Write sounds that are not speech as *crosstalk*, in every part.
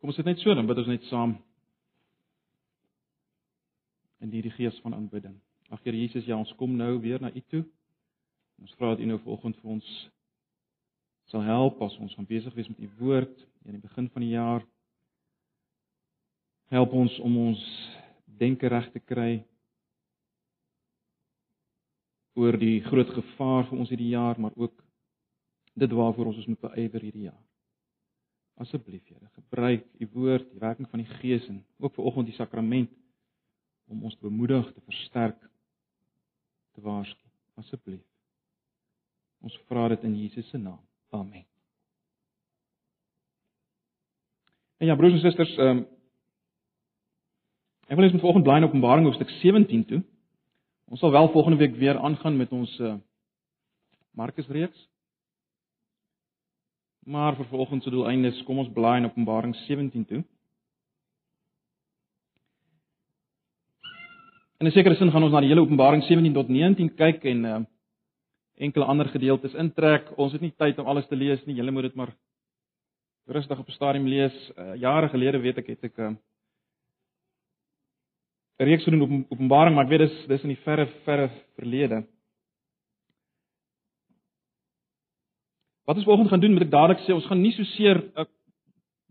Kom ons sit net so dan bid ons net saam in hierdie gees van aanbidding. Ag Here Jesus, ja, ons kom nou weer na U toe. Ons vra dat U nou vanoggend vir ons sal help as ons gaan besig wees met U woord in die begin van die jaar. Help ons om ons denke reg te kry oor die groot gevaar vir ons hierdie jaar, maar ook dit waarvoor ons ons moet beywer hierdie jaar. Asseblief Here, gebruik u woord, die werking van die Gees en ook vir oggend die sakrament om ons te bemoedig, te versterk, te waarsku. Asseblief. Ons vra dit in Jesus se naam. Amen. En ja, broers en susters, ehm um, ek wil eens met vanoggend bly in Openbaring hoofstuk 17 toe. Ons sal wel volgende week weer aangaan met ons uh Markus reeks. Maar vir vanoggend se doeleindes, kom ons blaai in Openbaring 17 toe. In 'n sekere sin gaan ons na die hele Openbaring 17 tot 19 kyk en uh enkele ander gedeeltes intrek. Ons het nie tyd om alles te lees nie. Julle moet dit maar rustig op 'n stadium lees. Uh, jare gelede weet ek het ek 'n uh, reeks gedoen op Openbaring, maar ek weet dis dis in die verre verre verlede. Wat ons vanoggend gaan doen, moet ek dadelik sê, ons gaan nie so seer 'n uh,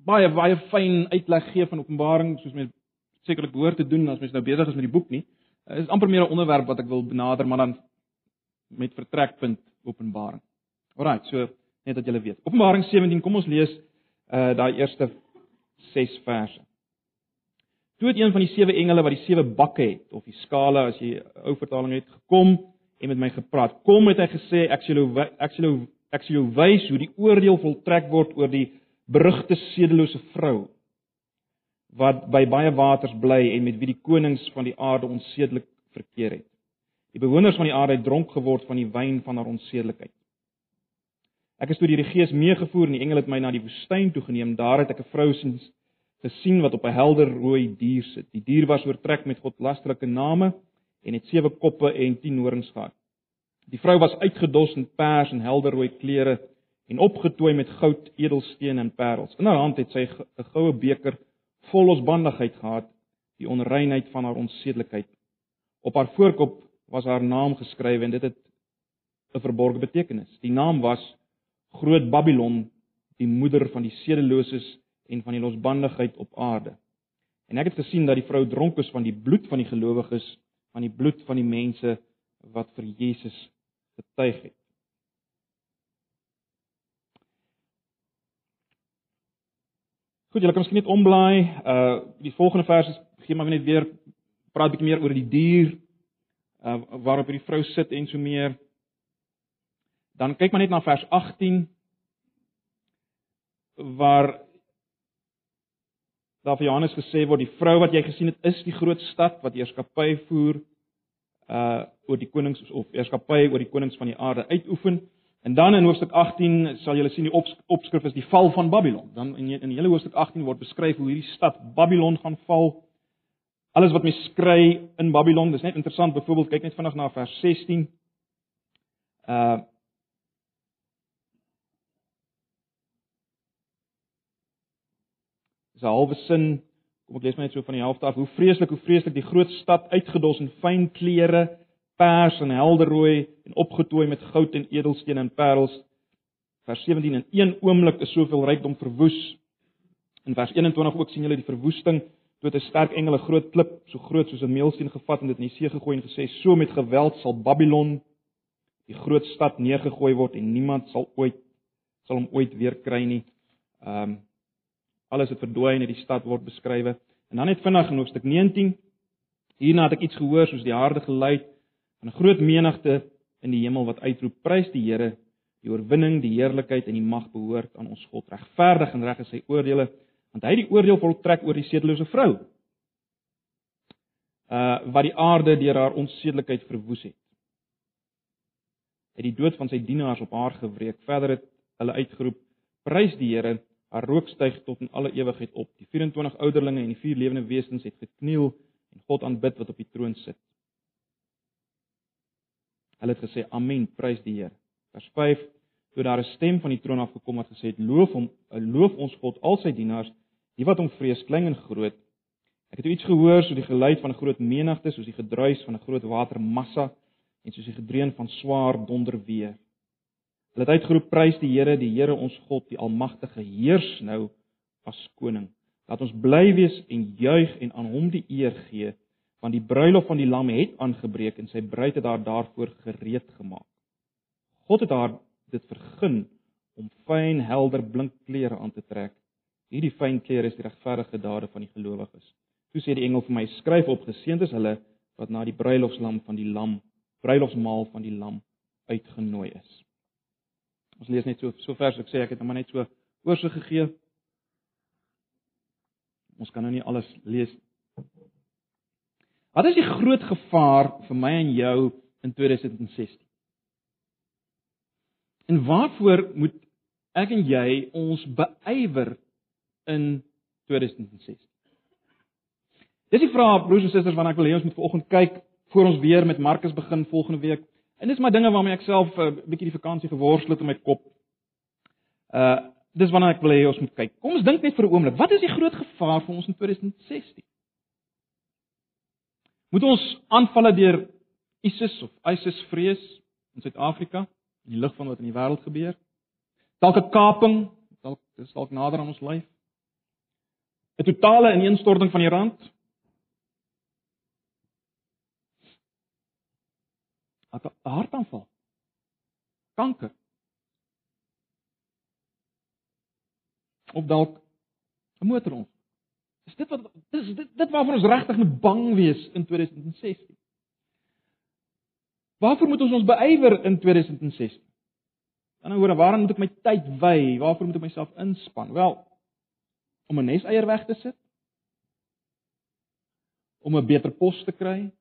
baie baie fyn uitleg gee van Openbaring soos mens sekerlik behoort te doen as mens nou besig is met die boek nie. Dit uh, is amper meer 'n onderwerp wat ek wil benader, maar dan met vertrekpunt Openbaring. Alraai, so net dat julle weet. Openbaring 17, kom ons lees uh daai eerste 6 verse. Toe het een van die sewe engele wat die sewe bakke het of die skale as jy ou vertaling het gekom en met my gepraat. Kom het hy gesê ek sal ek sal ek sal jou wys hoe die oordeel voltrek word oor die berugte sedelose vrou wat by baie waters bly en met wie die konings van die aarde onsedelik verkeer het. Die bewoners van die aarde het dronk geword van die wyn van haar onsedelikheid. Ek is toe deur die Gees meegevoer en die engel het my na die woestyn toe geneem. Daar het ek 'n vrou sien gesien wat op 'n helder rooi dier sit. Die dier was oortrek met godlasterlike name en het sewe koppe en 10 horings gehad. Die vrou was uitgedos in pers en helder rooi klere en opgetooi met goud, edelstene en parels. In haar hand het sy 'n goue beker vol losbandigheid gehad, die onreinheid van haar onsedelikheid. Op haar voorkop was haar naam geskryf en dit het 'n verborgde betekenis. Die naam was Groot Babylon, die moeder van die sedeloses en van die losbandigheid op aarde. En ek het gesien dat die vrou dronk is van die bloed van die gelowiges, van die bloed van die mense wat vir Jesus getuig het. Goed, julle kan miskien net omblaai. Uh die volgende vers is gee maar net weer praat bietjie meer oor die dier uh waarop hierdie vrou sit en so meer. Dan kyk maar net na vers 18 waar daar vir Johannes gesê word die vrou wat jy gesien het is die groot stad wat heerskappy voer uh oor die konings of heerskappy oor die konings van die aarde uitoefen. En dan in hoofstuk 18 sal julle sien die opskrif is die val van Babylon. Dan in in hele hoofstuk 18 word beskryf hoe hierdie stad Babylon gaan val. Alles wat mens skry in Babylon, dis net interessant. Byvoorbeeld kyk net vinnig na vers 16. Uh Dis 'n halwe sin. Kom ek lees maar net so van die helfte af. Hoe vreeslik, hoe vreeslik die groot stad uitgedos in fyn klere pers en helderrooi en opgetooi met goud en edelstene en parels. Vers 17 in een oomblik is soveel rykdom verwoes. In vers 21 ook sien julle die verwoesting toe 'n sterk engel 'n groot klip so groot soos 'n meelsteen gevat en dit in die see gegooi en gesê: "So met geweld sal Babylon die groot stad neergegooi word en niemand sal ooit sal hom ooit weer kry nie." Ehm um, alles het verdwyn en die stad word beskrywe. En dan net vinnig in hoofstuk 19 Hierna het ek iets gehoor soos die harde geluid van 'n groot menigte in die hemel wat uitroep: Prys die Here, die oorwinning, die heerlikheid en die mag behoort aan ons God. Regverdig en reg is sy oordeele, want hy het die oordeel voltrek oor die sedelose vrou. Uh wat die aarde deur haar onsedelikheid verwoes het. Hy het die dood van sy dienaars op haar gewreek. Verder het hulle uitgeroep: Prys die Here, haar rook styg tot in alle ewigheid op. Die 24 ouderlinge en die vier lewende wesens het gekniel en God aanbid wat op die troon sit. Hulle het gesê amen, prys die Here. Vers 5: Toe daar 'n stem van die troon af gekom het gesê: "Loof hom, loof ons God al sy dienaars Die wat hom vrees, klein en groot. Ek het iets gehoor so die geluid van 'n groot menigte, soos die gedruis van 'n groot watermassa en soos die gedreun van swaar donderweer. Hulle het uitgeroep: Prys die Here, die Here ons God, die Almagtige, heers nou as koning. Laat ons bly wees en juig en aan hom die eer gee, want die bruilof van die lam het aangebreek en sy bruid het haar daarvoor gereed gemaak. God het haar dit vergun om fyn, helder, blink klere aan te trek. Hierdie fyn klere is die regverdige dade van die gelowiges. Toe sê die engel vir my: Skryf op geseënd is hulle wat na die bruilofslam van die lam, bruilofsmaal van die lam uitgenooi is. Ons lees net so so vers ek sê ek het hom net so oorsig gegee. Ons kan nou nie alles lees. Wat is die groot gevaar vir my en jou in 2016? En waarvoor moet ek en jy ons beywer in 2016? Dis die vraag broers en susters waarna ek wil hê ons moet vanoggend kyk voor ons weer met Markus begin volgende week. En dis maar dinge waarmee ek self 'n uh, bietjie die vakansie geworstel het in my kop. Uh dis waarna ek wil hê ons moet kyk. Kom ons dink net vir 'n oomblik. Wat is die groot gevaar vir ons in 2016? Moet ons aanvalle deur ISIS of ISIS vrees in Suid-Afrika in die lig van wat in die wêreld gebeur? Dalk 'n kaping, dalk dis dalk nader aan ons lyf. 'n Totale ineenstorting van die rand. Hartaanval. Kanker. Of dalk 'n motorongeluk. Is dit wat dis dit, dit waarvoor ons regtig moet bang wees in 2016? Waarvoor moet ons ons beywer in 2016? Dan nou hoor, waaraan moet ek my tyd wy? Waarvoor moet ek myself inspann? Wel, om 'n neseier weg te sit. Om 'n beter pos te kry.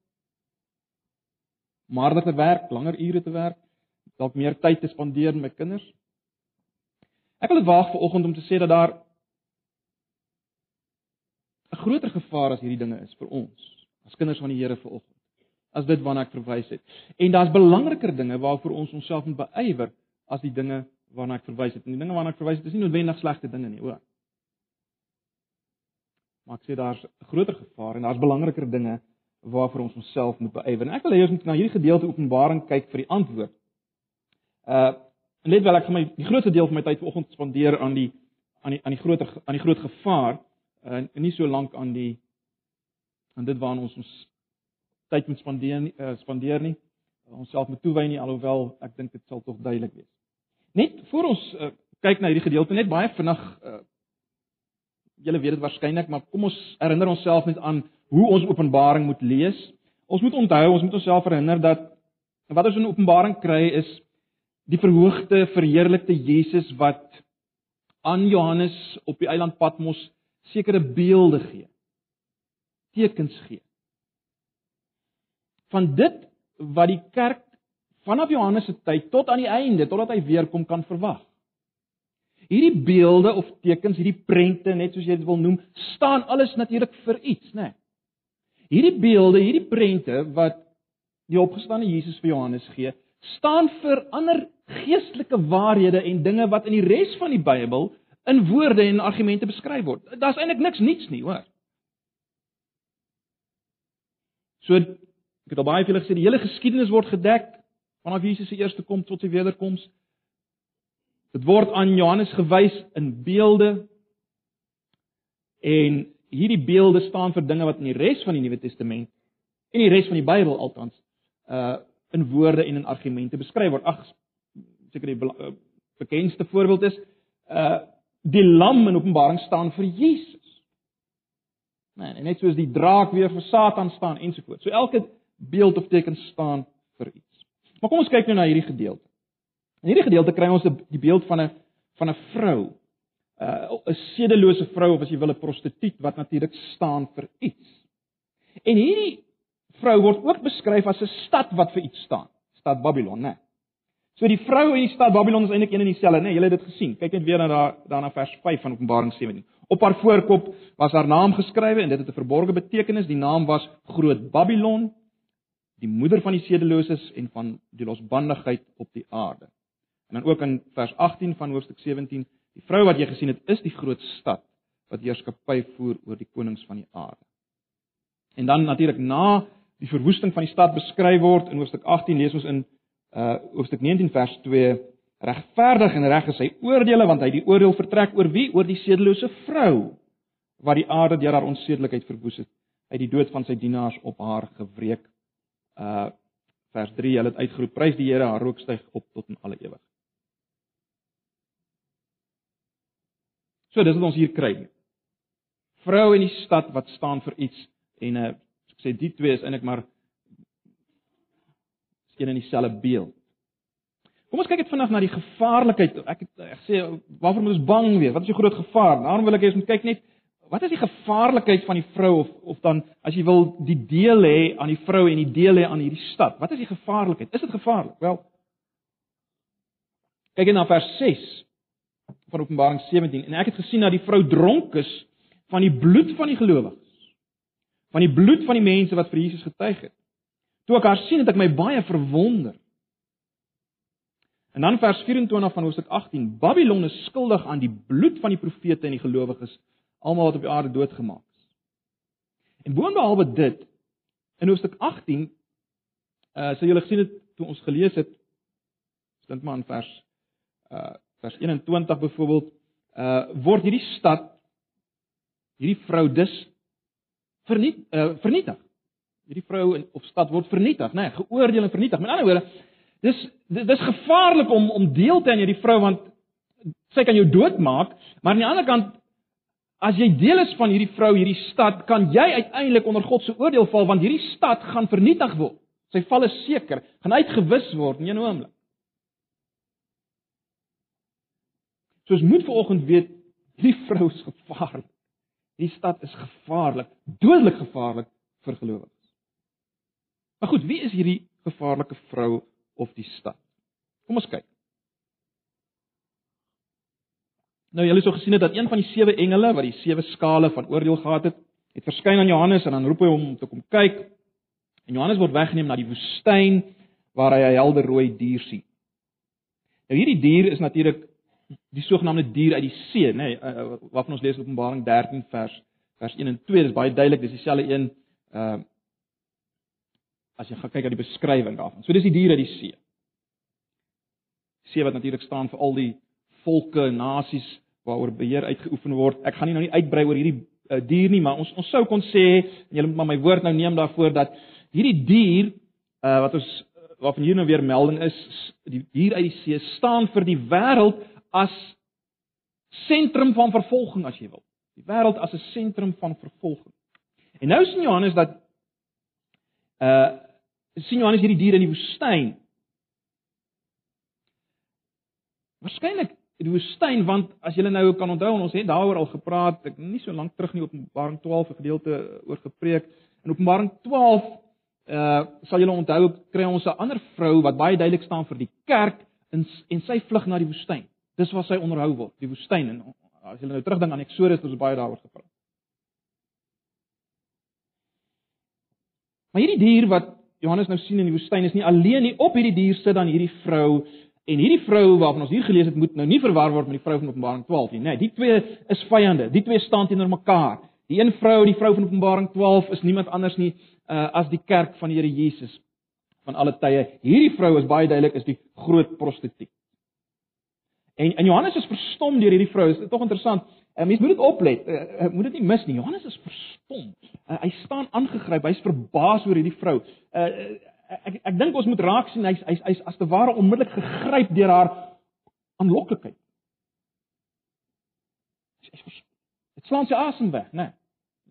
Om harder te werk, langer ure te werk, dalk meer tyd te spandeer met my kinders. Ek wil dit waag vir oggend om te sê dat daar 'n groter gevaar as hierdie dinge is vir ons as kinders van die Here vanoggend. As dit waarna ek verwys het. En daar's belangriker dinge waarvoor ons onsself moet beywer as die dinge waarna ek verwys het. En die dinge waarna ek verwys het is nie noodwendig slegte dinge nie, hoor. Maar ek sê daar's 'n groter gevaar en daar's belangriker dinge waarvoor ons onsself moet beywer. Ek wil hê ons moet na hierdie gedeelte Openbaring kyk vir die antwoord. Uh net wel ek gaan my die grootste deel van my tyd vanoggend spandeer aan die aan die aan die groter aan die groot gevaar en nie so lank aan die aan dit waaraan ons ons tyd moet spandeer nie uh, spandeer nie onsself moet toewy nie alhoewel ek dink dit sal tog duidelik wees. Net voor ons uh, kyk na hierdie gedeelte net baie vinnig uh, julle weet dit waarskynlik maar kom ons herinner onsself net aan hoe ons Openbaring moet lees. Ons moet onthou, ons moet onsself herinner dat wat ons in Openbaring kry is die verhoogde verheerlikte Jesus wat aan Johannes op die eiland Patmos sekere beelde gee. Tekens gee. Van dit wat die kerk vanaf Johannes se tyd tot aan die einde, totdat hy weer kom kan verwag. Hierdie beelde of tekens, hierdie prente, net soos jy dit wil noem, staan alles natuurlik vir iets, né? Nee. Hierdie beelde, hierdie prente wat die opgestane Jesus vir Johannes gee, staan vir ander geestelike waarhede en dinge wat in die res van die Bybel in woorde en argumente beskryf word. Daar's eintlik niks niets nie, hoor. So ek het al baie vir julle gesê die hele geskiedenis word gedek vanaf Jesus se eerste kom tot sy wederkoms. Dit word aan Johannes gewys in beelde en hierdie beelde staan vir dinge wat in die res van die Nuwe Testament en die res van die Bybel althans uh in woorde en in argumente beskryf word. Ag seker die uh, bekendste voorbeeld is uh die lam in Openbaring staan vir Jesus. Nee, net soos die draak weer vir Satan staan ensovoorts. So elke beeld of teken staan vir iets. Maar kom ons kyk nou na hierdie gedeelte. In hierdie gedeelte kry ons die beeld van 'n van 'n vrou. Uh, 'n sedelose vrou of as jy wil 'n prostituut wat natuurlik staan vir iets. En hierdie vrou word ook beskryf as 'n stad wat vir iets staan. Stad Babylon, né? Nee. So die vrou in die stad Babylon is eintlik een en dieselfde, né? Nee, Julle het dit gesien. Kyk net weer na daar daarna vers 5 van Openbaring 17. Op haar voorkop was haar naam geskrywe en dit het 'n verborgde betekenis. Die naam was Groot Babylon, die moeder van die sedeloses en van die losbandigheid op die aarde. En dan ook in vers 18 van hoofstuk 17, die vrou wat jy gesien het, is die groot stad wat heerskappy voer oor die konings van die aarde. En dan natuurlik na die verwoesting van die stad beskryf word in hoofstuk 18 lees ons in uh hoofstuk 19 vers 2 regverdig en reg is sy oordeele want hy die oordeel vertrek oor wie oor die sedelose vrou wat die aarde deur haar onsedelikheid verwoes het uit die dood van sy dienaars op haar gewreek. Uh vers 3, hulle het uitgeroep: Prys die Here, haar rook styg op tot in alle ewigheid. So dis wat ons hier kry. Vrou in die stad wat staan vir iets en uh ek sê die twee is eintlik maar een en dieselfde beeld. Kom ons kyk net vinnig na die gevaarlikheid. Ek het ek sê waarvoor moet ons bang wees? Wat is die groot gevaar? Daarom wil ek hê ons moet kyk net wat is die gevaarlikheid van die vrou of of dan as jy wil die deel hê aan die vrou en die deel hê aan hierdie stad? Wat is die gevaarlikheid? Is dit gevaarlik? Wel kyk net na vers 6 van Openbaring 17 en ek het gesien dat die vrou dronk is van die bloed van die gelowiges. Van die bloed van die mense wat vir Jesus getuig het. Toe ek haar sien het ek my baie verwonder. En dan vers 24 van Hoofstuk 18: Babylon is skuldig aan die bloed van die profete en die gelowiges almal wat op die aarde doodgemaak is. En boonbehalwe dit in hoofstuk 18 uh sê julle gesien het toe ons gelees het stend maar in vers uh vers 21 byvoorbeeld uh word hierdie stad hierdie vrou dus verniet uh vernietig. Hierdie vrou of stad word vernietig, nê, nee, geoordeel en vernietig. Met ander woorde, dis dis gevaarlik om om deel te hê aan hierdie vrou want sy kan jou doodmaak, maar aan die ander kant as jy deel is van hierdie vrou, hierdie stad, kan jy uiteindelik onder God se oordeel val want hierdie stad gaan vernietig word. Sy val is seker, gaan uitgewis word in 'n oomblik. Soos moet vanoggend weet, hierdie vrou is gevaarlik. Hierdie stad is gevaarlik, dodelik gevaarlik vir gelowiges. Maar goed, wie is hierdie gevaarlike vrou of die stad? Kom ons kyk. Nou julle het so gesien dat een van die sewe engele wat die sewe skale van oordeel gehad het, het verskyn aan Johannes en dan roep hy hom om te kom kyk. En Johannes word weggeneem na die woestyn waar hy 'n helder rooi dier sien. Nou hierdie dier is natuurlik die sogenaamde dier uit die see, nê, nee, waarvan ons lees in Openbaring 13 vers vers 1 en 2, dis baie duidelik, dis dieselfde een uh as jy gaan kyk na die beskrywing daarvan. So dis die dier uit die see. See wat natuurlik staan vir al die volke, nasies waaroor beheer uitgeoefen word. Ek gaan nie nou nie uitbrei oor hierdie uh, dier nie, maar ons ons sou kon sê en julle moet maar my woord nou neem daarvoor dat hierdie dier uh, wat ons waarvan hier nou weer melding is, die dier uit die see staan vir die wêreld as sentrum van vervolging as jy wil. Die wêreld as 'n sentrum van vervolging. En nou sien Johannes dat uh sien Johannes hierdie dier in die woestyn. Waarskynlik die woestyn want as julle nou kan onthou ons het daaroor al gepraat ek nie so lank terug nie op Openbaring 12 'n gedeelte oor gepreek in Openbaring 12 uh sal julle onthou kry ons 'n ander vrou wat baie duidelik staan vir die kerk en en sy vlug na die woestyn dis waar sy onderhou word die woestyn en as julle nou terugdink aan Eksodus het ons baie daaroor gepraat maar hierdie dier wat Johannes nou sien in die woestyn is nie alleen nie op hierdie dier sit dan hierdie vrou En hierdie vrou waarvan ons hier gelees het, moet nou nie verwar word met die vrou van Openbaring 12 nie. Nee, die twee is vyande. Die twee staan teenoor mekaar. Die een vrou, die vrou van Openbaring 12 is niemand anders nie uh, as die kerk van die Here Jesus van alle tye. Hierdie vrou is baie duidelik is die groot prostituut. En en Johannes is verstom deur hierdie vrou. Dit is tog interessant. Uh, mens moet dit oplet. Uh, uh, moet dit nie mis nie. Johannes is verstom. Uh, hy staan aangegryp. Hy's verbaas oor hierdie vrou. Uh, ek ek dink ons moet raak sien hy's hy's hy's as te ware onmiddellik gegryp deur haar aanloklikheid. Dit slaan sy asem weg, né? Nee.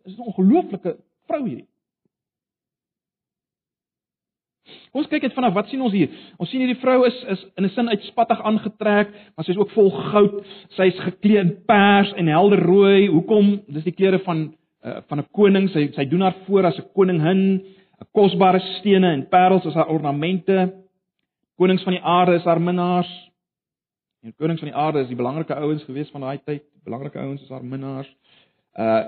Dis 'n ongelooflike vrou hierdie. Ons kyk net vanaf wat sien ons hier? Ons sien hierdie vrou is is in 'n sin uitspattig aangetrek, maar sy's ook vol goud. Sy's geklee in pers en helder rooi. Hoekom? Dis die klere van uh, van 'n koning. Sy sy doen haar voor as 'n koningin kosbare stene en parels as haar ornamente. Konings van die aarde is haar minnaars. En konings van die aarde is die belangrike ouens gewees van daai tyd. Belangrike ouens is haar minnaars. Uh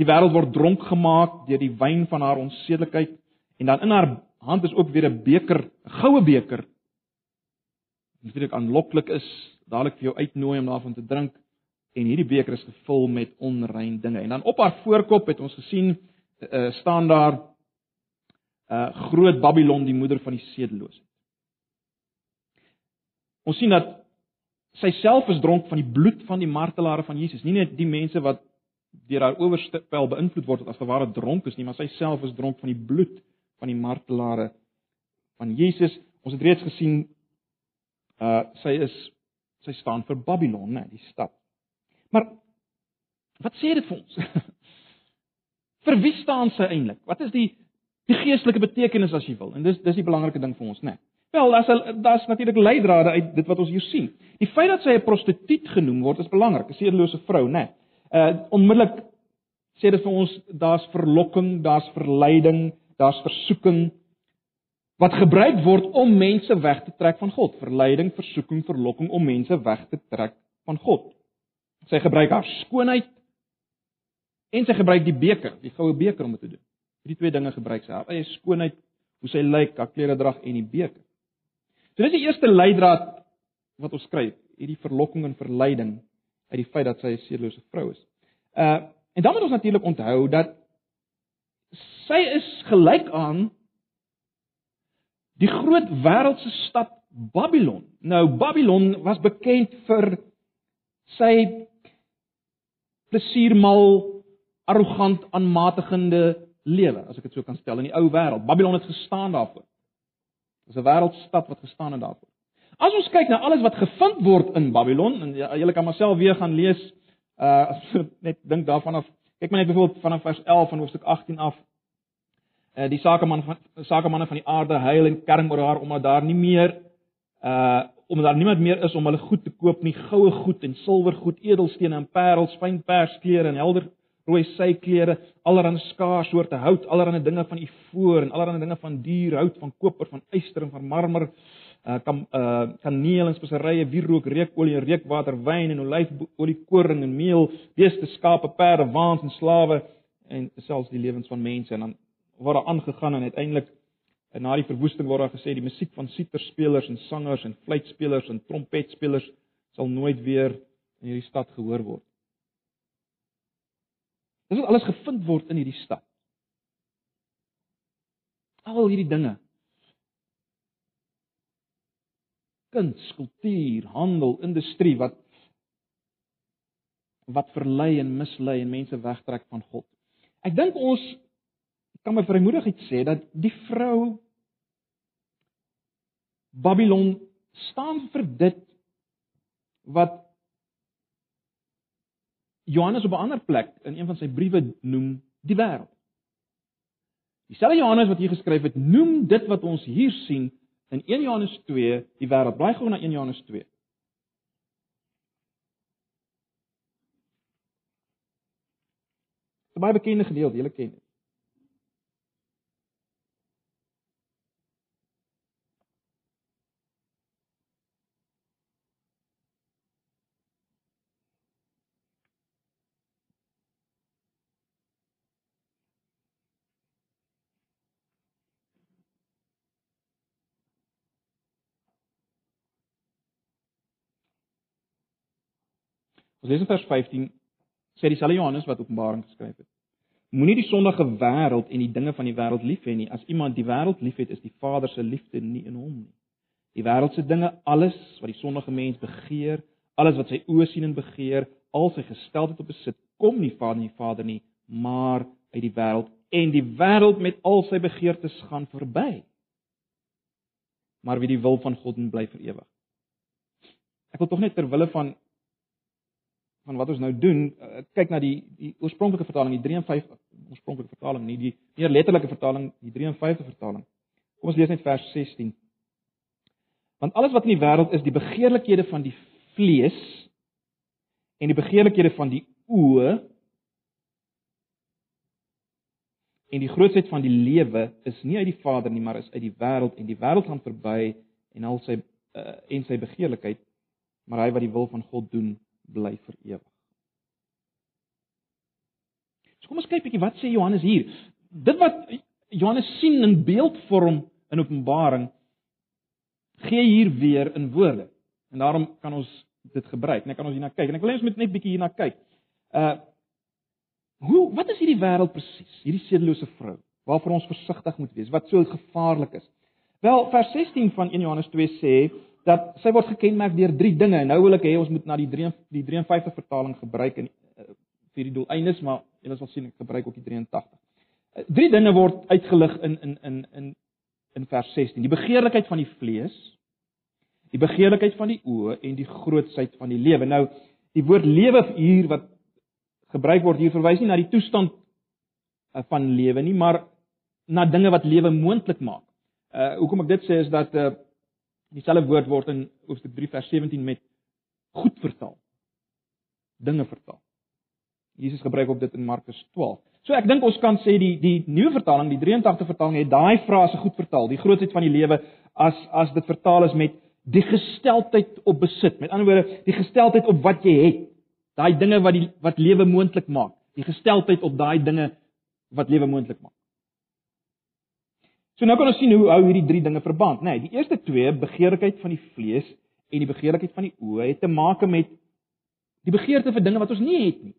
die wêreld word dronk gemaak deur die wyn van haar onsedelikheid en dan in haar hand is ook weer 'n beker, 'n goue beker. Natuurlik aanloklik is, dadelik vir jou uitnooi om daarvan te drink. en hierdie beker is gevul met onrein dinge. En dan op haar voorkop het ons gesien uh, staan daar uh groot Babylon, die moeder van die sedeloosheid. Ons sien dat sy self is dronk van die bloed van die martelare van Jesus, nie net die mense wat deur haar owerspel beïnvloed word as ware dronk is nie, maar sy self is dronk van die bloed van die martelare van Jesus. Ons het reeds gesien uh sy is sy staan vir Babylon, né, die stad. Maar wat sê dit vir ons? *laughs* vir wie staan sy eintlik? Wat is die die geestelike betekenis as jy wil? En dis dis die belangrike ding vir ons, né? Wel, daar's daar's natuurlik leidrade uit dit wat ons hier sien. Die feit dat sy 'n prostituut genoem word is belangrik, 'n sedelose vrou, né? Uh onmiddellik sê dit vir ons daar's verlokking, daar's verleiding, daar's versoeking wat gebruik word om mense weg te trek van God. Verleiding, versoeking, verlokking om mense weg te trek van God. Sy gebruik haar skoonheid en sy gebruik die beker, die goue beker om dit te doen. Hierdie twee dinge gebruik sy. Haar eie skoonheid, hoe sy lyk, haar klere drag en die beker. So dis die eerste leidraad wat ons kry, hierdie verlokking en verleiding uit die feit dat sy 'n sedelose vrou is. Uh en dan moet ons natuurlik onthou dat sy is gelyk aan die groot wêreldse stad Babylon. Nou Babylon was bekend vir sy plesiermal, arrogant, aanmatigende lewe, as ek dit so kan stel in die ou wêreld. Babylon het gestaan daarvoor. Dit is 'n wêreldstad wat gestaan het daarvoor. As ons kyk na alles wat gevind word in Babylon en ja, julle kan myself weer gaan lees uh as *laughs* net dink daarvan af. Kyk maar net byvoorbeeld vanaf vers 11 van hoofstuk 18 af. Uh die sakeman van sakemanne van die aarde huil en kerm oor haar omdat daar nie meer uh omdat daar niemand meer is om hulle goed te koop nie, goue goed en silwergoed, edelstene en parels, fynpersklere en helder rooi syklere, allerlei skaars soorte hout, allerlei dinge van ivoor en allerlei dinge van duur hout, van koper, van yster en van marmer, uh kan uh kaneel en speserye, wierook, reukolie, reukwater, wyn en olyfolie, koring en meel, beeste, skape, perde, waans en slawe en selfs die lewens van mense. En dan word daar aangegaan en uiteindelik En na die verwoesting word daar gesê die musiek van siterspelers en sangers en fluitspelers en trompetspelers sal nooit weer in hierdie stad gehoor word. Dis wat alles gevind word in hierdie stad. Al hierdie dinge. Kuns, kultuur, handel, industrie wat wat verlei en mislei en mense wegtrek van God. Ek dink ons kan met vrymoedigheid sê dat die vrou Babylon staan vir dit wat Johannes op 'n ander plek in een van sy briewe noem die wêreld. Dieselfde Johannes wat hier geskryf het, noem dit wat ons hier sien in 1 Johannes 2 die wêreld. Blaai gou na 1 Johannes 2. 'n Baie bekende gedeelte, julle ken dit. Ons lees in vers 15 sê dieselfde Johannes wat Openbaring geskryf het. Moenie die sondige wêreld en die dinge van die wêreld lief hê nie. As iemand die wêreld liefhet, is die Vader se liefde nie in hom nie. Die wêreldse dinge, alles wat die sondige mens begeer, alles wat sy oë sien en begeer, al sy gesteldheid op besit, kom nie van die Vader nie, maar uit die wêreld en die wêreld met al sy begeertes gaan verby. Maar wie die wil van God doen bly vir ewig. Ek wil tog net ter wille van van wat ons nou doen, uh, kyk na die die oorspronklike vertaling, die 53 oorspronklike vertaling, nie die meer letterlike vertaling, die 53 vertaling. Kom ons lees net vers 16. Want alles wat in die wêreld is, die begeerlikhede van die vlees en die begeerlikhede van die oë en die grootsheid van die lewe is nie uit die Vader nie, maar is uit die wêreld en die wêreld gaan verby en al sy uh, en sy begeerlikheid, maar hy wat die wil van God doen, bly vir ewig. So kom ons kyk bietjie wat sê Johannes hier. Dit wat Johannes sien in beeldvorm in Openbaring gee hier weer in woorde. En daarom kan ons dit gebruik. Net kan ons hierna kyk en ek wil net met net bietjie hierna kyk. Uh hoe wat is hierdie wêreld presies? Hierdie sedelose vrou waarvoor ons versigtig moet wees, wat so gevaarlik is. Wel, vers 16 van 1 Johannes 2 sê dat sy word gekenmerk deur drie dinge. Nou wil ek hê ons moet na die 3 die 53 vertaling gebruik in uh, vir die doeleindes, maar julle sal sien ek gebruik ook die 83. Uh, drie dinge word uitgelig in in in in in vers 16. Die begeerlikheid van die vlees, die begeerlikheid van die oë en die grootsheid van die lewe. Nou, die woord lewe hier wat gebruik word hier verwys nie na die toestand uh, van lewe nie, maar na dinge wat lewe moontlik maak. Uh hoekom ek dit sê is dat uh dieselfde woord word in Hoofstuk 3 vers 17 met goed vertaal. Dinge vertaal. Jesus gebruik ook dit in Markus 12. So ek dink ons kan sê die die nuwe vertaling, die 83 vertaling het daai frase goed vertaal, die grootheid van die lewe as as dit vertaal is met die gesteldheid op besit. Met ander woorde, die gesteldheid op wat jy het. Daai dinge wat die wat lewe moontlik maak. Die gesteldheid op daai dinge wat lewe moontlik maak. So nou kan ons sien hoe hou hierdie drie dinge verband, nê? Nee, die eerste twee, begeerlikheid van die vlees en die begeerlikheid van die oë, het te maak met die begeerte vir dinge wat ons nie het nie.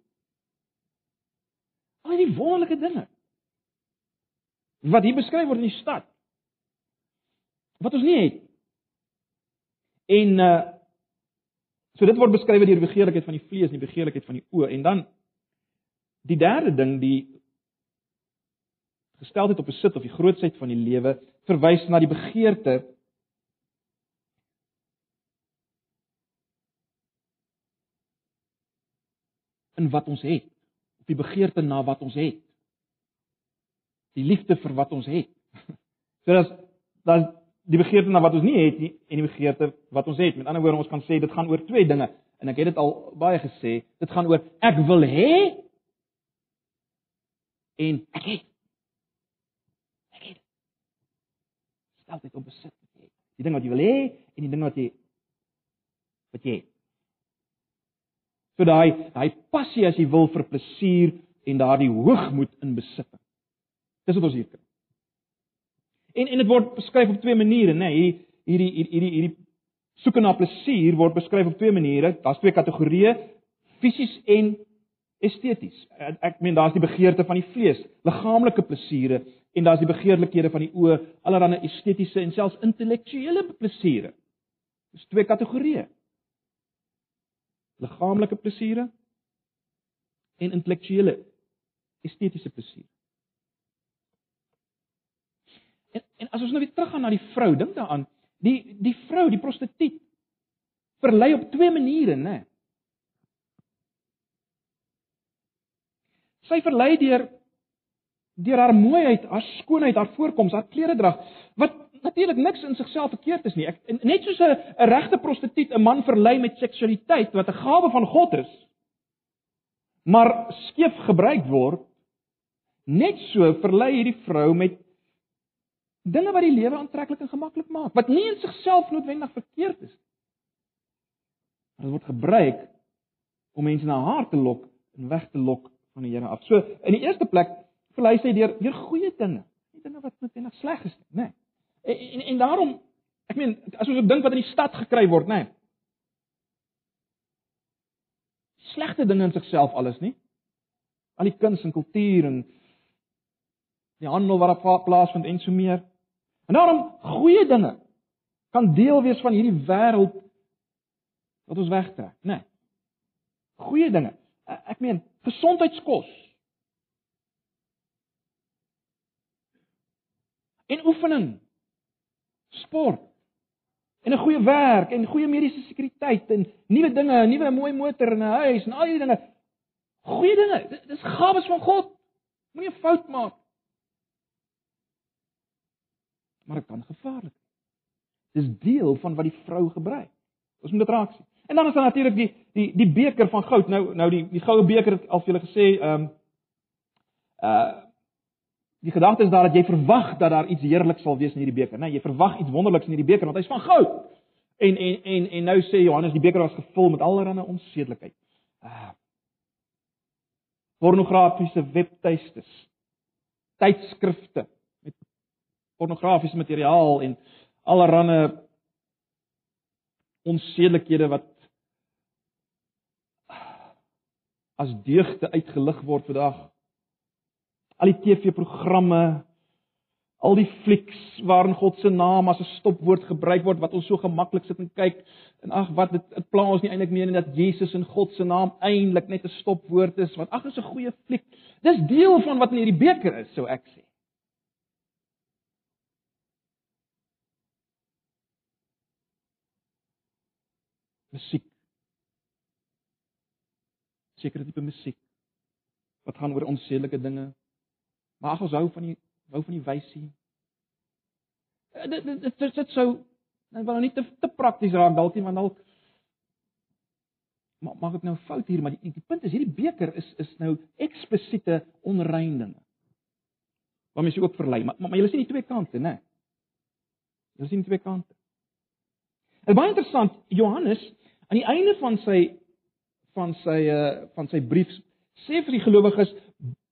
Al die wonderlike dinge wat hier beskryf word in die stad wat ons nie het. En uh so dit word beskryf deur die begeerlikheid van die vlees en die begeerlikheid van die oë en dan die derde ding, die gesteldheid op besit of die grootsheid van die lewe verwys na die begeerte in wat ons het, op die begeerte na wat ons het. Die liefde vir wat ons het. *laughs* So dat dan die begeerte na wat ons nie het nie en die begeerte wat ons het. Met ander woorde, ons kan sê dit gaan oor twee dinge en ek het dit al baie gesê, dit gaan oor ek wil hê en ek het altyd op besit wat jy het. Die ding wat jy wil hê en die ding wat jy wat jy het. So daai daai passie as jy wil vir plesier en daardie hoogmoed in besitting. Dis wat ons hier kry. En en dit word beskryf op twee maniere, né? Nee, hierdie hierdie hierdie hierdie soeke na plesier word beskryf op twee maniere. Daar's twee kategorieë: fisies en esteties. Ek meen daar's die begeerte van die vlees, liggaamlike plesiere en daar's die begeerlikhede van die oë, allerlei estetiese en selfs intellektuele plesiere. Dis twee kategorieë. Liggaamlike plesiere en intellektuele estetiese plesiere. En, en as ons nou weer teruggaan na die vrou, dink daaraan, die die vrou, die prostituut verlei op twee maniere, né? Nee. Sy verlei deur deur haar mooiheid, haar skoonheid, haar voorkoms, haar kleredrag wat natuurlik niks in sigself verkeerd is nie. Ek net soos 'n regte prostituut 'n man verlei met seksualiteit wat 'n gawe van God is, maar skeef gebruik word, net so verlei hierdie vrou met dinge wat die lewe aantreklik en gemaklik maak, wat nie in sigself noodwendig verkeerd is nie. Dit word gebruik om mense na haar te lok en weg te lok van die Here af. So in die eerste plek verlei sy deur deur goeie dinge, nie dinge wat noodwendig sleg is nie, nê. En, en en daarom ek meen as ons dink wat in die stad gekry word, nê. Slegte dinge in sigself alles nie. Al die kuns en kultuur en die handel wat op plaas vind en so meer. En daarom goeie dinge kan deel wees van hierdie wêreld wat ons wegtrek, nê. Goeie dinge. Ek meen gesondheidskos. En oefening. Sport. En 'n goeie werk en goeie mediese sekuriteit en nuwe dinge, 'n nuwe mooi motor en 'n huis en al die dinge. Goeie dinge. Dis gawes van God. Moenie 'n fout maak. Maar dit kan gevaarlik wees. Dis deel van wat die vrou gebruik. Ons moet dit raak sien. En dan is daar natuurlik die die die beker van goud. Nou nou die die goue beker het al vir julle gesê, ehm um, uh die gedagte is daar dat jy verwag dat daar iets heerliks sal wees in hierdie beker, né? Nee, jy verwag iets wonderliks in hierdie beker want hy's van goud. En en en en nou sê Johannes die beker was gevul met allerlei onsedelikheid. Uh pornografiese webtuistes, tydskrifte met pornografiese materiaal en allerlei onsedelikhede wat as deugde uitgelig word vandag. Al die TV-programme, al die flieks waarin God se naam as 'n stopwoord gebruik word wat ons so gemaklik sit en kyk en ag wat dit dit pla ons nie eintlik meer en dat Jesus in God se naam eintlik net 'n stopwoord is want ag is 'n goeie fliek. Dis deel van wat in hierdie beker is, sou ek sê. Musiek. Sekere tipe musiek wat gaan oor onsedelike dinge. Maar ag ons hou van die hou van die wysie. Eh, dit dit dit dit sou nou wel nie te te prakties raak dalk nie want dalk maar mag ek nou fout hier maar die, die punt is hierdie beker is is nou eksplisiete onrein dinge. Waar mens ook verlei, maar maar, maar jy sien die twee kante, né? Jy sien die twee kante. En baie interessant, Johannes aan die einde van sy van sy uh van sy brief sê vir die gelowiges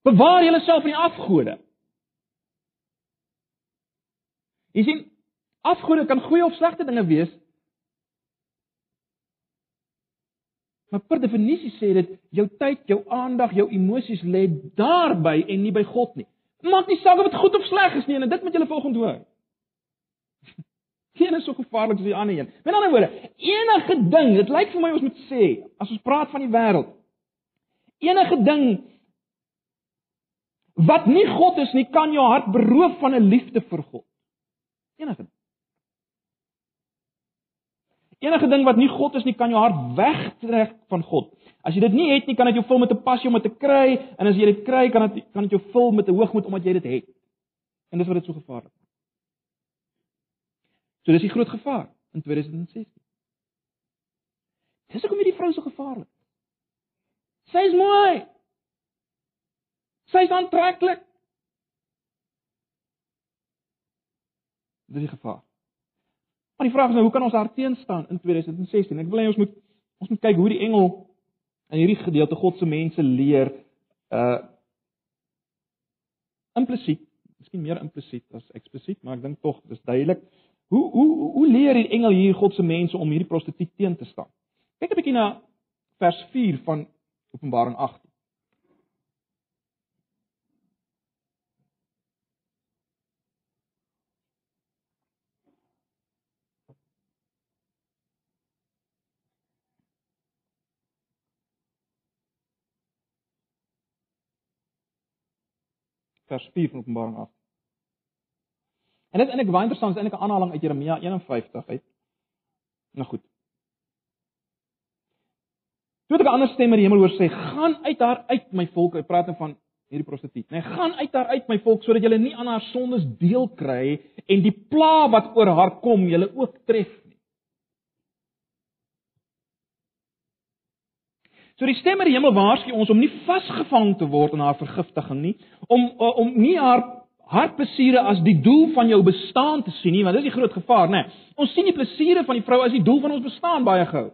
bewaar julleself van die afgode. Jy sien, afgode kan goeie of slegte dinge wees. Maar per definisie sê dit jou tyd, jou aandag, jou emosies lê daarby en nie by God nie. Maak nie saak of dit goed of sleg is nie en dit moet julle volgende hoor. *laughs* Geen is so gevaarlik as die ander een. Met ander woorde, enige ding, dit lyk vir my ons moet sê, as ons praat van die wêreld, enige ding wat nie God is nie, kan jou hart beroof van 'n liefde vir God. Enige ding. Enige ding wat nie God is nie, kan jou hart wegtrek van God. As jy dit nie het nie, kan dit jou vul met 'n passie om dit te kry, en as jy dit kry, kan dit kan dit jou vul met 'n hoogmoed omdat jy dit het. En dis wat dit so gevaarlik maak. So dis die groot gevaar in 2016. Dis hoekom hierdie vrou so gevaarlik. Sy is mooi. Sy is aantreklik. Dis die gevaar. Maar die vraag is nou, hoe kan ons haar teenstaan in 2016? Ek wil hê ons moet ons moet kyk hoe die engel in hierdie gedeelte God se mense leer uh implisiet, miskien meer implisiet as eksplisiet, maar ek dink tog dis duidelik. Hoe hoe hoe leer die engel hier God se mense om hierdie prostituut teen te staan? Kyk 'n bietjie na vers 4 van Openbaring 8. Vers 4 van Openbaring 8. En dit is eintlik baie interessant, is eintlik 'n aanhaling uit Jeremia 51 uit. Nou goed. Toe het 'n ander stem in die hemel hoor sê: "Gaan uit haar uit my volk." Hy praat dan van hierdie prostituut. Nee, gaan uit haar uit my volk sodat julle nie aan haar sondes deel kry en die pla wat oor haar kom julle ook tref nie. So die stem in die hemel waarsku ons om nie vasgevang te word in haar vergiftiging nie, om om nie haar hartplesiere as die doel van jou bestaan te sien nie, want dis die groot gevaar, né? Nee. Ons sien die plesiere van die vrou as die doel van ons bestaan baie gou.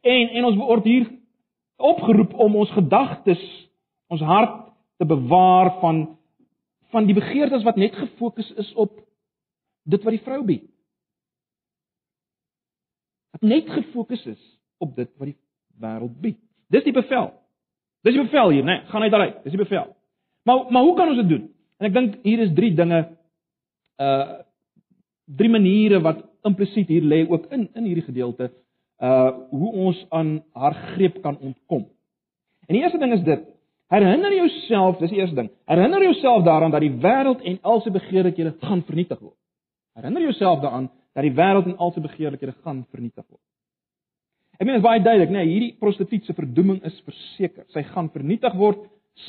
En en ons word hier opgeroep om ons gedagtes, ons hart te bewaar van van die begeertes wat net gefokus is op dit wat die vrou bied. Wat net gefokus is op dit wat die wêreld bied. Dis die bevel. Dis die bevel hier, né? Nee, gaan uit daaruit. Dis die bevel. Maar maar hoe kan ons dit doen? En ek dink hier is drie dinge uh drie maniere wat implisiet hier lê ook in in hierdie gedeelte uh hoe ons aan haar greep kan ontkom. En die eerste ding is dit: herinner jouself, dis die eerste ding. Herinner jouself daaraan dat die wêreld en al sy begeerlikhede gaan vernietig word. Herinner jouself daaraan dat die wêreld en al sy begeerlikhede gaan vernietig word. Ek meen dit is baie duidelik, né? Nee, hierdie prostituut se verdoeming is verseker. Sy gaan vernietig word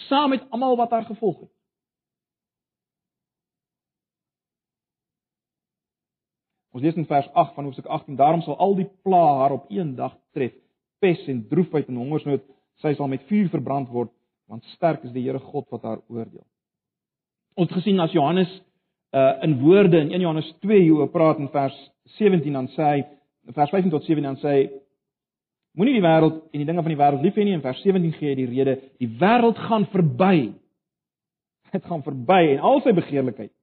saam met almal wat haar gevolg het. Ons lees in vers 8 van Hoofstuk 18: Daarom sal al die pla haar op een dag tref, pes en droefheid en hongersnood, sy sal met vuur verbrand word, want sterk is die Here God wat haar oordeel. Ons gesien as Johannes uh in woorde in 1 Johannes 2 hoe praat in vers 17 dan sê hy vers 15 tot 17 dan sê hy moenie die wêreld en die dinge van die wêreld lief hê nie en vers 17 gee hy die rede die wêreld gaan verby dit gaan verby en al sy begeerlikheid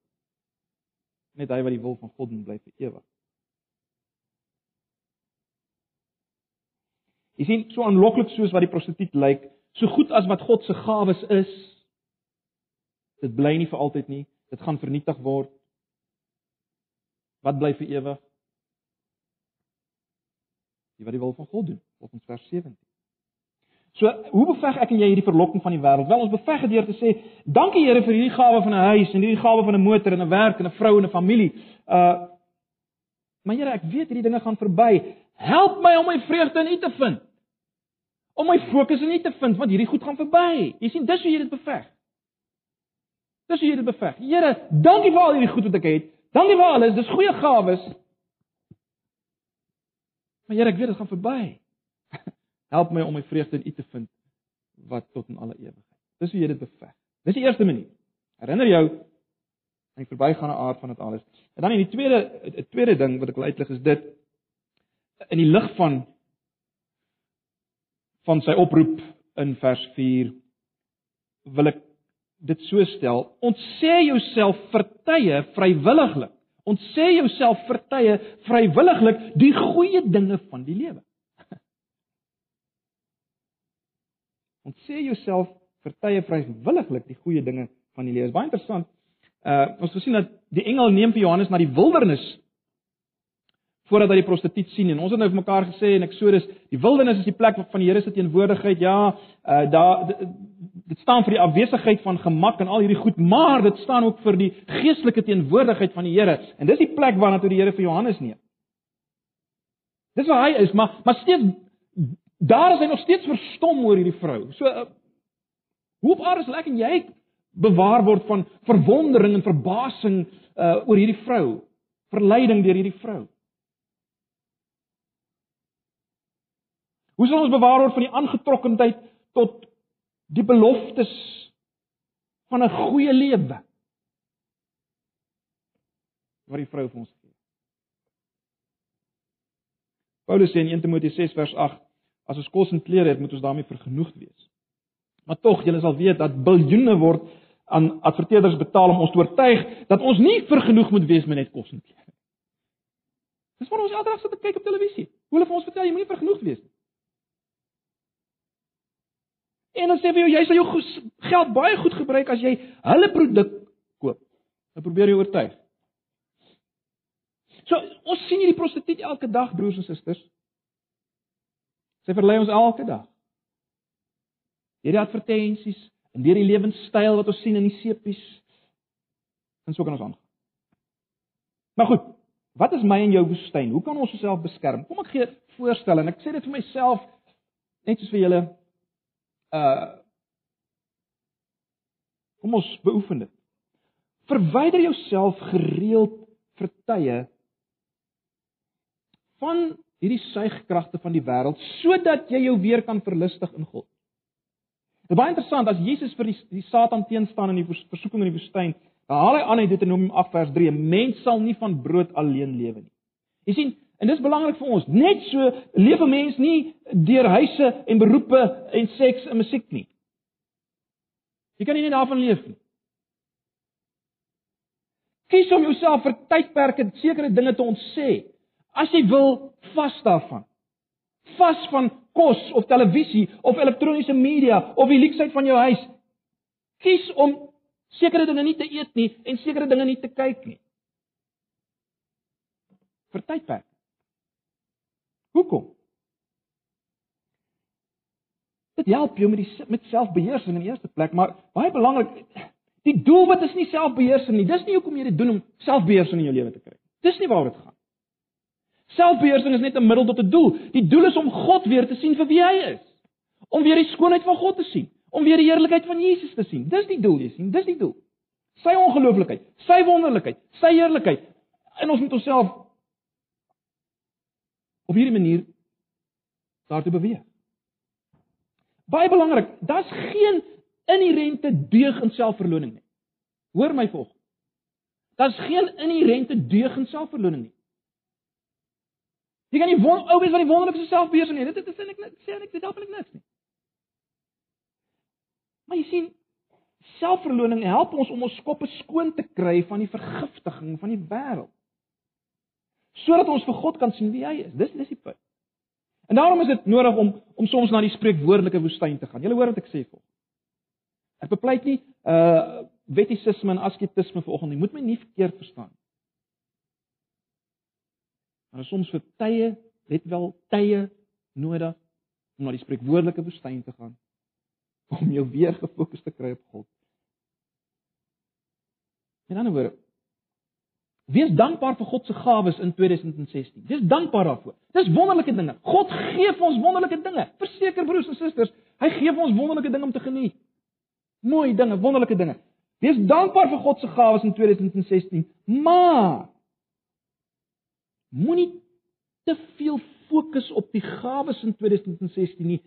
net hy wat die wil van God doen bly vir ewig. Jy sien, so aanloklik soos wat die prostituut lyk, so goed as wat God se gawes is, dit bly nie vir altyd nie. Dit gaan vernietig word. Wat bly vir ewig? Die wat die wil van God doen, volgens vers 17. So, hoe beveg ek en jy hierdie verlokking van die wêreld? Wel, ons beveg dit deur te sê, dankie Here vir hierdie gawe van 'n huis en hierdie gawe van 'n motor en 'n werk en 'n vrou en 'n familie. Uh Maar Here, ek weet hierdie dinge gaan verby. Help my om my vreugde in U te vind. Om my fokus in U te vind, want hierdie goed gaan verby. Jy sien, dis hoe jy dit beveg. Dis hoe jy dit beveg. Here, dankie vir al hierdie goed wat ek het. Dankie vir alles. Dis goeie gawes. Maar Here, ek weet dit gaan verby. *laughs* Help my om my vreugde in U te vind wat tot in alle ewigheid. Dis hoe jy dit beveg. Dis die eerste manier. Herinner jou aan die verbygaande aard van dit alles. En dan in die tweede 'n tweede ding wat ek wil uitlig is dit in die lig van van sy oproep in vers 4 wil ek dit so stel ontsê jouself vir tye vrywilliglik ontsê jouself vir tye vrywilliglik die goeie dinge van die lewe. *laughs* Ontsê jouself vir tye vrywilliglik die goeie dinge van die lewe. Baie interessant. Uh ons gesien dat die engel neem vir Johannes na die wildernis voordat hy die prostituut sien en ons het nou vir mekaar gesê in Eksodus die wildernis is die plek van die Here se teenwoordigheid. Ja uh daar dit staan vir die afwesigheid van gemak en al hierdie goed maar dit staan ook vir die geestelike teenwoordigheid van die Here. En dis die plek waarna toe die Here vir Johannes neem. Dis waar hy is maar maar steeds daar is hy nog steeds verstom oor hierdie vrou. So uh, hoe op aarde sal ek en jy bewaar word van verwondering en verbasing uh oor hierdie vrou? Verleiding deur hierdie vrou Hoe sal ons bewaar word van die aangetrokkenheid tot die beloftes van 'n goeie lewe? Wat die vrou vir ons gee. Paulus sê in 1 Timoteus 6 vers 8: As ons kos en klere het, moet ons daarmee vergenoegd wees. Maar tog, julle sal weet dat biljoene word aan adverteerders betaal om ons te oortuig dat ons nie vergenoeg moet wees met net kos en klere. Dis wat ons elke dag sit te kyk op televisie. Hoe hulle vir ons vertel jy moenie vergenoegd wees nie. En dan sê vir jou jy sal jou geld baie goed gebruik as jy hulle produk koop. Dan probeer jy oortuig. So ons sien hierdie prostituut elke dag broers en susters. Sy verlei ons elke dag. Hierdie advertensies en deur die lewenstyl wat ons sien in die sepies en so kan ons aan. Maar goed, wat is my en jou woestyn? Hoe kan ons osself beskerm? Kom ek gee 'n voorstel en ek sê dit vir myself net soos vir julle uh Kom ons beoefen dit. Verwyder jouself gereeld vir tye van hierdie suigkragte van die wêreld sodat jy jou weer kan verlustig in God. Dit is baie interessant as Jesus vir die, die Satan teenstaan in die versoeking in die woestyn, dan haal hy aan uit Deuteronomium 8 vers 3: "En mens sal nie van brood alleen lewe nie." Jy sien, En dis belangrik vir ons. Net so leef 'n mens nie deur huise en beroepe en seks en musiek nie. Jy kan nie net daarvan leef nie. Kies om jouself vir tydperke sekere dinge te ontsê. As jy wil vas daarvan. Vas van kos of televisie of elektroniese media of die leksheid van jou huis. Kies om sekere dinge nie te eet nie en sekere dinge nie te kyk nie. Vir tydperke. Hoekom? Dit help jou met die met selfbeheersing in die eerste plek, maar baie belangrik, die doelwit is nie selfbeheersing nie. Dis nie hoekom jy dit doen om selfbeheersing in jou lewe te kry. Dis nie waaroor dit gaan. Selfbeheersing is net 'n middel tot 'n doel. Die doel is om God weer te sien vir wie hy is. Om weer die skoonheid van God te sien, om weer die heerlikheid van Jesus te sien. Dis die doel, jy sien, dis die doel. Sy ongelooflikheid, sy wonderlikheid, sy heerlikheid. En ons moet onsself op hierdie manier daartoe beweeg. Baie belangrik, daar's geen inherente deug in selfverloning nie. Hoor my volg. Daar's geen inherente deug in selfverloning nie. Jy kan nie won ou wees wat die wonderlikste selfbeheersing het. Dit is eintlik net sê ek dit help eintlik niks nie. Maar jy sien, selfverloning help ons om ons koppe skoon te kry van die vergiftiging van die wêreld sodat ons vir God kan sien wie hy is. Dis dis die punt. En daarom is dit nodig om om soms na die spreekwoordelike woestyn te gaan. Julle hoor wat ek sê vir. Ek bepleit nie uh wettisisme en asketisme vanoggend nie. Moet my nie verkeerd verstaan. Maar soms vir tye, let wel tye nodig om na die spreekwoordelike woestyn te gaan om jou weer gefokus te kry op God. In ander woorde, wees dankbaar vir God se gawes in 2016. Wees dankbaar daarvoor. Dis wonderlike dinge. God gee vir ons wonderlike dinge. Verseker broers en susters, hy gee vir ons wonderlike dinge om te geniet. Mooi dinge, wonderlike dinge. Wees dankbaar vir God se gawes in 2016, maar moenie te veel fokus op die gawes in 2016 nie.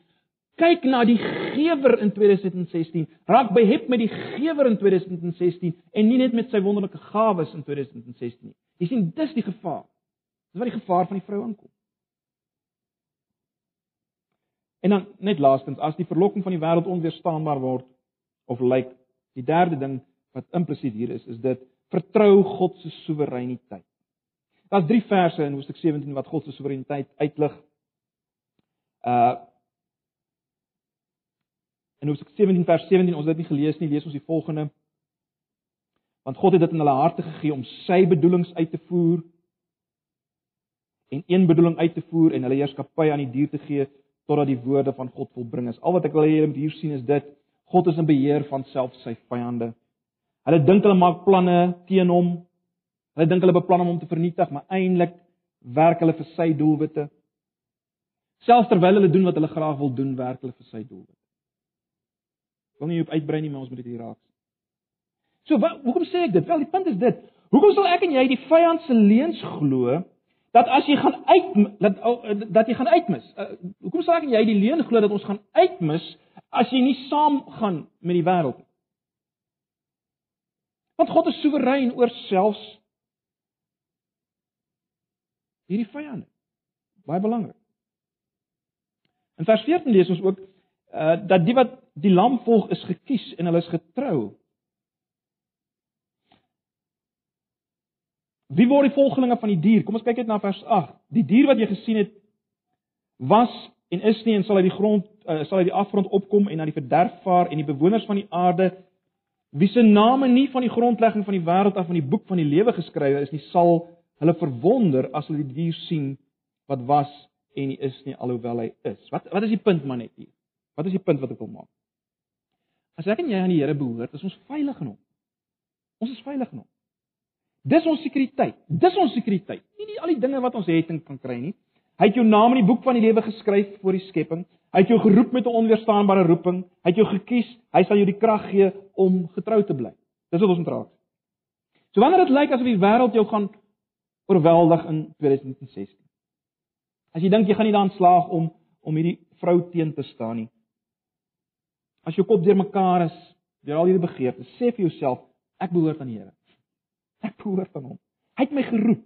Kyk na die gewer in 2016. Raak behep met die gewer in 2016 en nie net met sy wonderlike gawes in 2016 nie. Jy sien, dis die gevaar. Dis wat die gevaar van die vrou aankom. En dan net laastens, as die verlokking van die wêreld onweerstaanbaar word of lyk, die derde ding wat implisiet hier is, is dit vertrou God se soewereiniteit. Daar's drie verse in Hoofstuk 17 wat God se soewereiniteit uitlig. Uh In Hoofstuk 17 vers 17, ons het dit nie gelees nie, lees ons die volgende. Want God het dit in hulle harte gegee om sy bedoelings uit te voer en een bedoeling uit te voer en hulle heerskappy aan die dier te gee totdat die woorde van God volbring is. Al wat ek wil hê julle moet hier sien is dit God is in beheer van self sy vyande. Hulle dink hulle maak planne teen hom, Hulle dink hulle beplan om hom te vernietig, maar eintlik werk hulle vir sy doelwitte. Selfs terwyl hulle doen wat hulle graag wil doen, werk hulle vir sy doelwitte. Wil nie op uitbrei nie, maar ons moet dit hier raak. So, wat, hoekom sê ek dit? Wel, die punt is dit. Hoekom sal ek en jy die vyand se leuns glo dat as jy gaan uit dat dat jy gaan uitmis? Uh, hoekom sal ek en jy die leuen glo dat ons gaan uitmis as jy nie saam gaan met die wêreld nie? Want God is soewerein oor selfs hierdie vyande. Baie belangrik. In vers 14 lees ons ook uh dat die wat die lam volg is gekies en hulle is getrou. Wie word die volgelinge van die dier? Kom ons kyk net na vers 8. Die dier wat jy gesien het was en is nie en sal uit die grond uh, sal uit die afgrond opkom en na die verderf vaar en die bewoners van die aarde wie se name nie van die grondlegging van die wêreld af van die boek van die lewe geskrywe is nie sal Hulle verwonder as hulle die dier sien wat was en nie is nie alhoewel hy is. Wat wat is die punt maar net hier? Wat is die punt wat ek wil maak? As ek en jy aan die Here behoort, is ons veilig in hom. Ons is veilig in hom. Dis ons sekuriteit. Dis ons sekuriteit. Nie nie al die dinge wat ons het en kan kry nie. Hy het jou naam in die boek van die lewe geskryf voor die skepping. Hy het jou geroep met 'n onweerstaanbare roeping. Hy het jou gekies. Hy sal jou die krag gee om getrou te bly. Dis wat ons moet raak. So wanneer dit lyk asof die wêreld jou gaan oorweldig in 2016. As jy dink jy gaan nie daan slaag om om hierdie vrou teen te staan nie. As jou kop deurmekaar is, deur al hierdie begeertes, sê vir jouself, ek behoort aan die Here. Ek behoort aan hom. Hy het my geroep.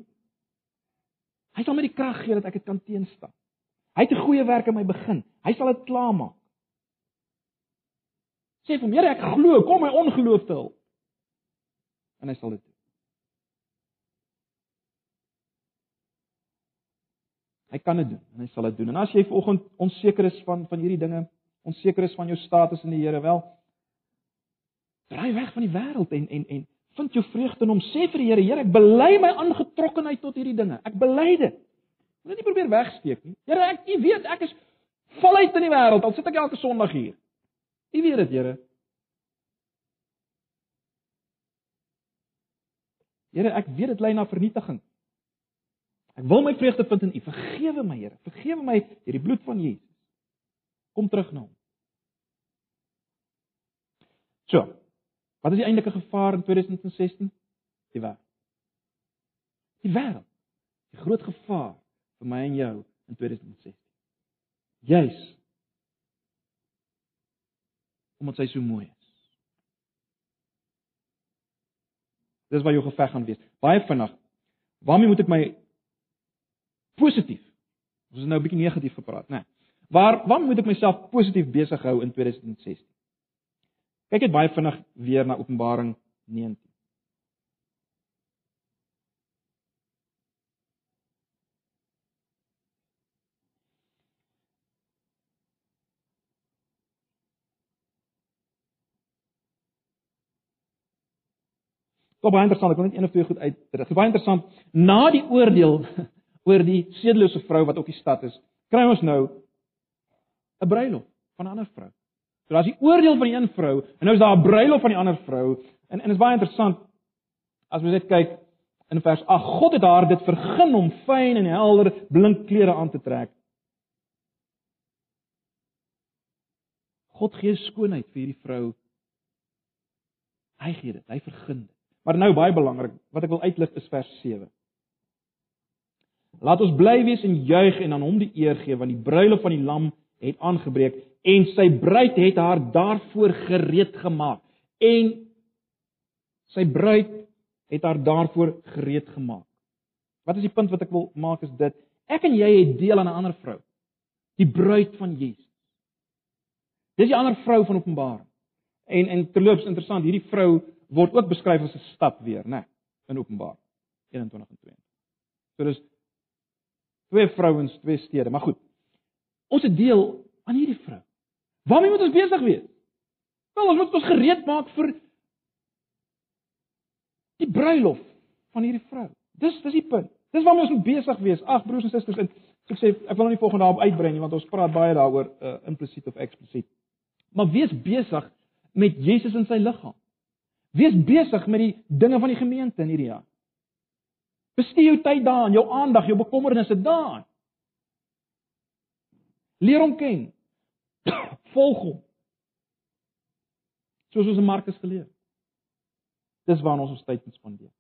Hy sal my die krag gee dat ek dit kan teenstaan. Hy het 'n goeie werk in my begin. Hy sal dit klaarmaak. Sê vir hom, Here, ek glo, kom my ongeloof te help. En hy sal dit doen. Hy kan dit doen en hy sal dit doen. En as jy vanoggend onseker is van van hierdie dinge, onseker is van jou status in die Here, wel draai weg van die wêreld en en en vind jou vreugde in hom. Sê vir die Here, Here, ek bely my aangetrokkenheid tot hierdie dinge. Ek bely dit. Moenie nie probeer wegsteek nie. Here, ek u weet ek is voluit in die wêreld. Al sit ek elke Sondag hier. U weet dit, Here. Here, ek weet dit lei na vernietiging. Ek wil my vreugde vind in U. Vergewe my, Here. Vergewe my deur die bloed van Jesus. Kom terug na hom. So. Wat is die eintlike gevaar in 2016? Die wêreld. Die wêreld. Die groot gevaar vir my en jou in 2016. Juis. Omdat hy so mooi is. Dis waar jou geveg gaan wees. Baie vinnig. Waarmee moet ek my positief. Ons is nou 'n bietjie negatief gepraat, né? Nee. Waar waar moet ek myself positief besig hou in 2016? Kyk net baie vinnig weer na Openbaring 19. Dit baie interessant, ek wil net een of twee goed uitrig. Baie interessant. Na die oordeel *laughs* oor die sedelose vrou wat op die stad is, kry ons nou 'n bruilof van 'n ander vrou. So daar's die oordeel van die een vrou en nou is daar 'n bruilof van die ander vrou. En en dit is baie interessant as ons net kyk in vers 8. God het haar dit vergun om fyn en helder blink klere aan te trek. God gee skoonheid vir hierdie vrou. Hy gee dit, hy vergun dit. Maar nou baie belangrik, wat ek wil uitlig is vers 7. Laat ons bly wees en juig en aan hom die eer gee want die bruilof van die lam het aangebreek en sy bruid het haar daarvoor gereed gemaak. En sy bruid het haar daarvoor gereed gemaak. Wat is die punt wat ek wil maak is dit ek en jy het deel aan 'n ander vrou. Die bruid van Jesus. Dis die ander vrou van Openbaring. En en terloops interessant, hierdie vrou word ook beskryf as 'n stad weer, né, in Openbaring 21 en 22. So dis twee vrouens, twee stede, maar goed. Ons het deel aan hierdie vrou. Waarmee moet ons besig wees? Wel, ons moet ons gereed maak vir die bruilof van hierdie vrou. Dis dis die punt. Dis waarmee ons moet besig wees. Ag broers en susters, en so ek sê ek wil nou nie volgende daarop uitbrei nie want ons praat baie daaroor uh, implisiet of eksplisiet. Maar wees besig met Jesus in sy liggaam. Wees besig met die dinge van die gemeente in hierdie jaar. Bestee jou tyd daaraan, jou aandag, jou bekommernisse daaraan. Leer hom ken. Volg hom. Soos ons in Markus geleer. Dis waar ons ons tyd moet spandeer.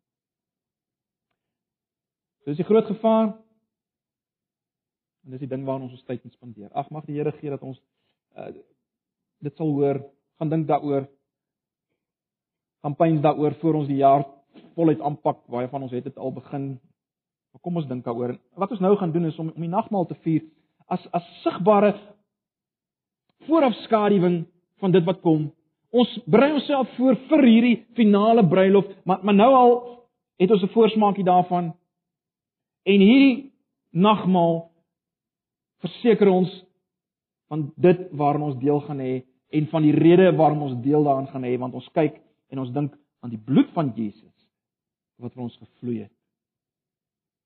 Dis die groot gevaar. En dis die ding waarna ons ons tyd moet spandeer. Ag mag die Here gee dat ons uh, dit sal hoor, gaan dink daaroor. Kampanje daaroor voor ons die jaar voluit aanpak. Baie van ons het dit al begin. Maar kom ons dink daaroor. Wat ons nou gaan doen is om om die nagmaal te vier as as sigbare voorafskaduwing van dit wat kom. Ons berei onsself voor vir hierdie finale bruilof, maar maar nou al het ons 'n voorsmaakie daarvan. En hierdie nagmaal verseker ons van dit waaraan ons deel gaan hê en van die rede waarom ons deel daaraan gaan hê want ons kyk en ons dink aan die bloed van Jesus wat vir ons gevloei het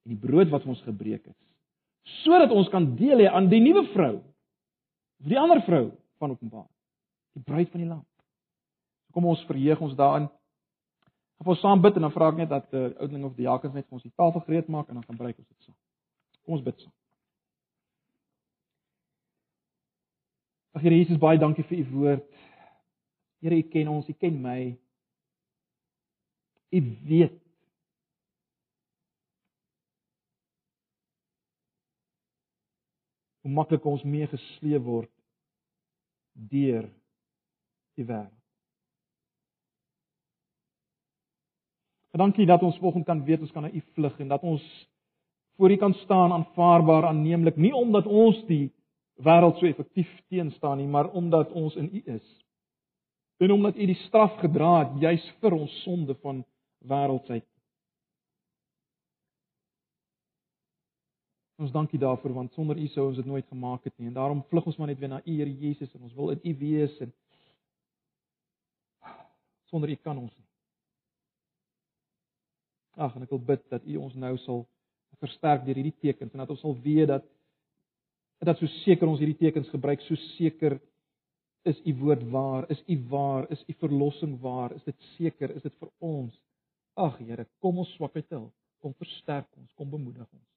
en die brood wat vir ons gebreek is sodat ons kan deel hê aan die nuwe vrou die ander vrou van Openbaar die bruid van die lam kom ons verheug ons daarin of ons saam bid en dan vra ek net dat die uh, oudeling of die diakens net vir ons die tafel gereed maak en dan gaan breek ons dit saam kom ons bid saam Ag Here Jesus, baie dankie vir u woord. Here, u ken ons, u ken my. U weet hoe maklik ons mee gesleep word deur die wêreld. Dankie dat ons volgens kan weet ons kan na u vlug en dat ons voor u kan staan aanvaarbaar aanneemlik nie omdat ons die wêreld so effektief teenstaan nie, maar omdat ons in U is. En omdat U die straf gedra het juis vir ons sonde van wêreldsheid. Ons dankie daarvoor want sonder U sou ons dit nooit gemaak het nie en daarom vlug ons maar net weer na U Here Jesus en ons wil in U wees en sonder U kan ons nie. Ag en ek wil bid dat U ons nou sal versterk deur hierdie tekens en dat ons sal weet dat dat so seker ons hierdie tekens gebruik, so seker is u woord waar, is u waar, is u verlossing waar, is dit seker, is dit vir ons. Ag Here, kom ons swakheid help, kom versterk ons, kom bemoedig ons.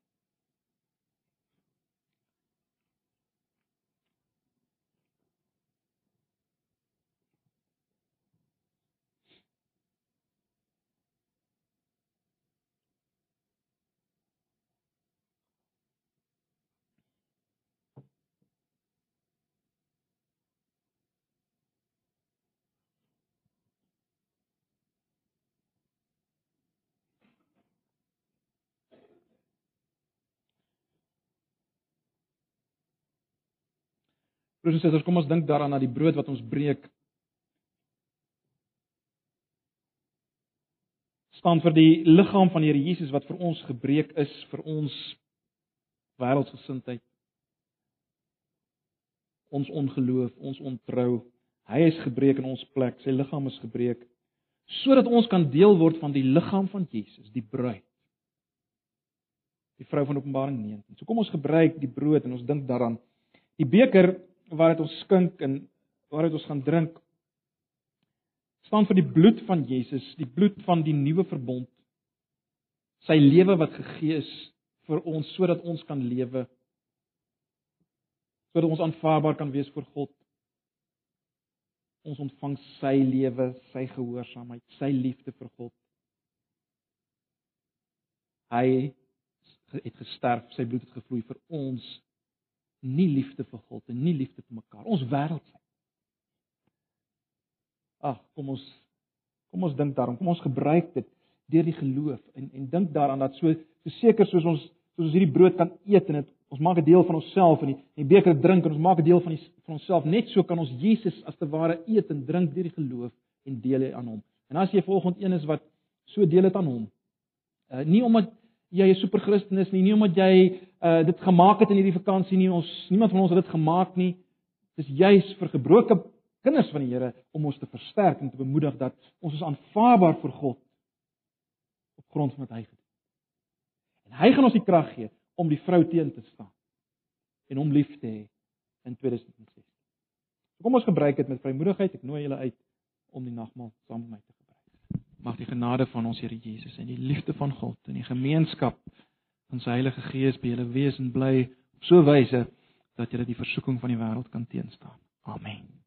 Broers en susters, kom ons dink daaraan na die brood wat ons breek. staan vir die liggaam van die Here Jesus wat vir ons gebreek is vir ons wêreldsgesindheid. Ons ongeloof, ons ontrou, Hy is gebreek in ons plek, sy liggaam is gebreek sodat ons kan deel word van die liggaam van Jesus, die bruid. Die vrou van Openbaring 19. So kom ons gebruik die brood en ons dink daaraan. Die beker waaruit ons skink en waaruit ons gaan drink staan vir die bloed van Jesus, die bloed van die nuwe verbond. Sy lewe wat gegee is vir ons sodat ons kan lewe sodat ons aanvaarbaar kan wees vir God. Ons ontvang sy lewe, sy gehoorsaamheid, sy liefde vir God. Hy het gesterf, sy bloed het gevloei vir ons nie liefde vir God en nie liefde vir mekaar. Ons wêreld sê. Ag, kom ons kom ons dink daarom, kom ons gebruik dit deur die geloof en en dink daaraan dat so so seker soos ons soos ons hierdie brood kan eet en dit ons maak 'n deel van onsself en die, die beker drink en ons maak 'n deel van die van onsself, net so kan ons Jesus as te ware eet en drink deur die geloof en deel hy aan hom. En as jy volgens een is wat so deel het aan hom. Uh nie omdat jy 'n superchristen is nie, nie omdat jy uh dit gemaak het in hierdie vakansie nie. Ons niemand van ons het dit gemaak nie. Dis juis vir gebroke kinders van die Here om ons te versterk en te bemoedig dat ons is aanvaarbaar vir God op grond van wat hy gedoen het. En hy gaan ons die krag gee om die vrou teen te staan en hom lief te hê in 2016. Kom ons gebruik dit met vrymoedigheid. Ek nooi julle uit om die nagmaal saam met my te. Mag die genade van ons Here Jesus en die liefde van God en die gemeenskap van sy Heilige Gees by julle wees en bly op so 'n wyse dat julle die versoeking van die wêreld kan teenstaan. Amen.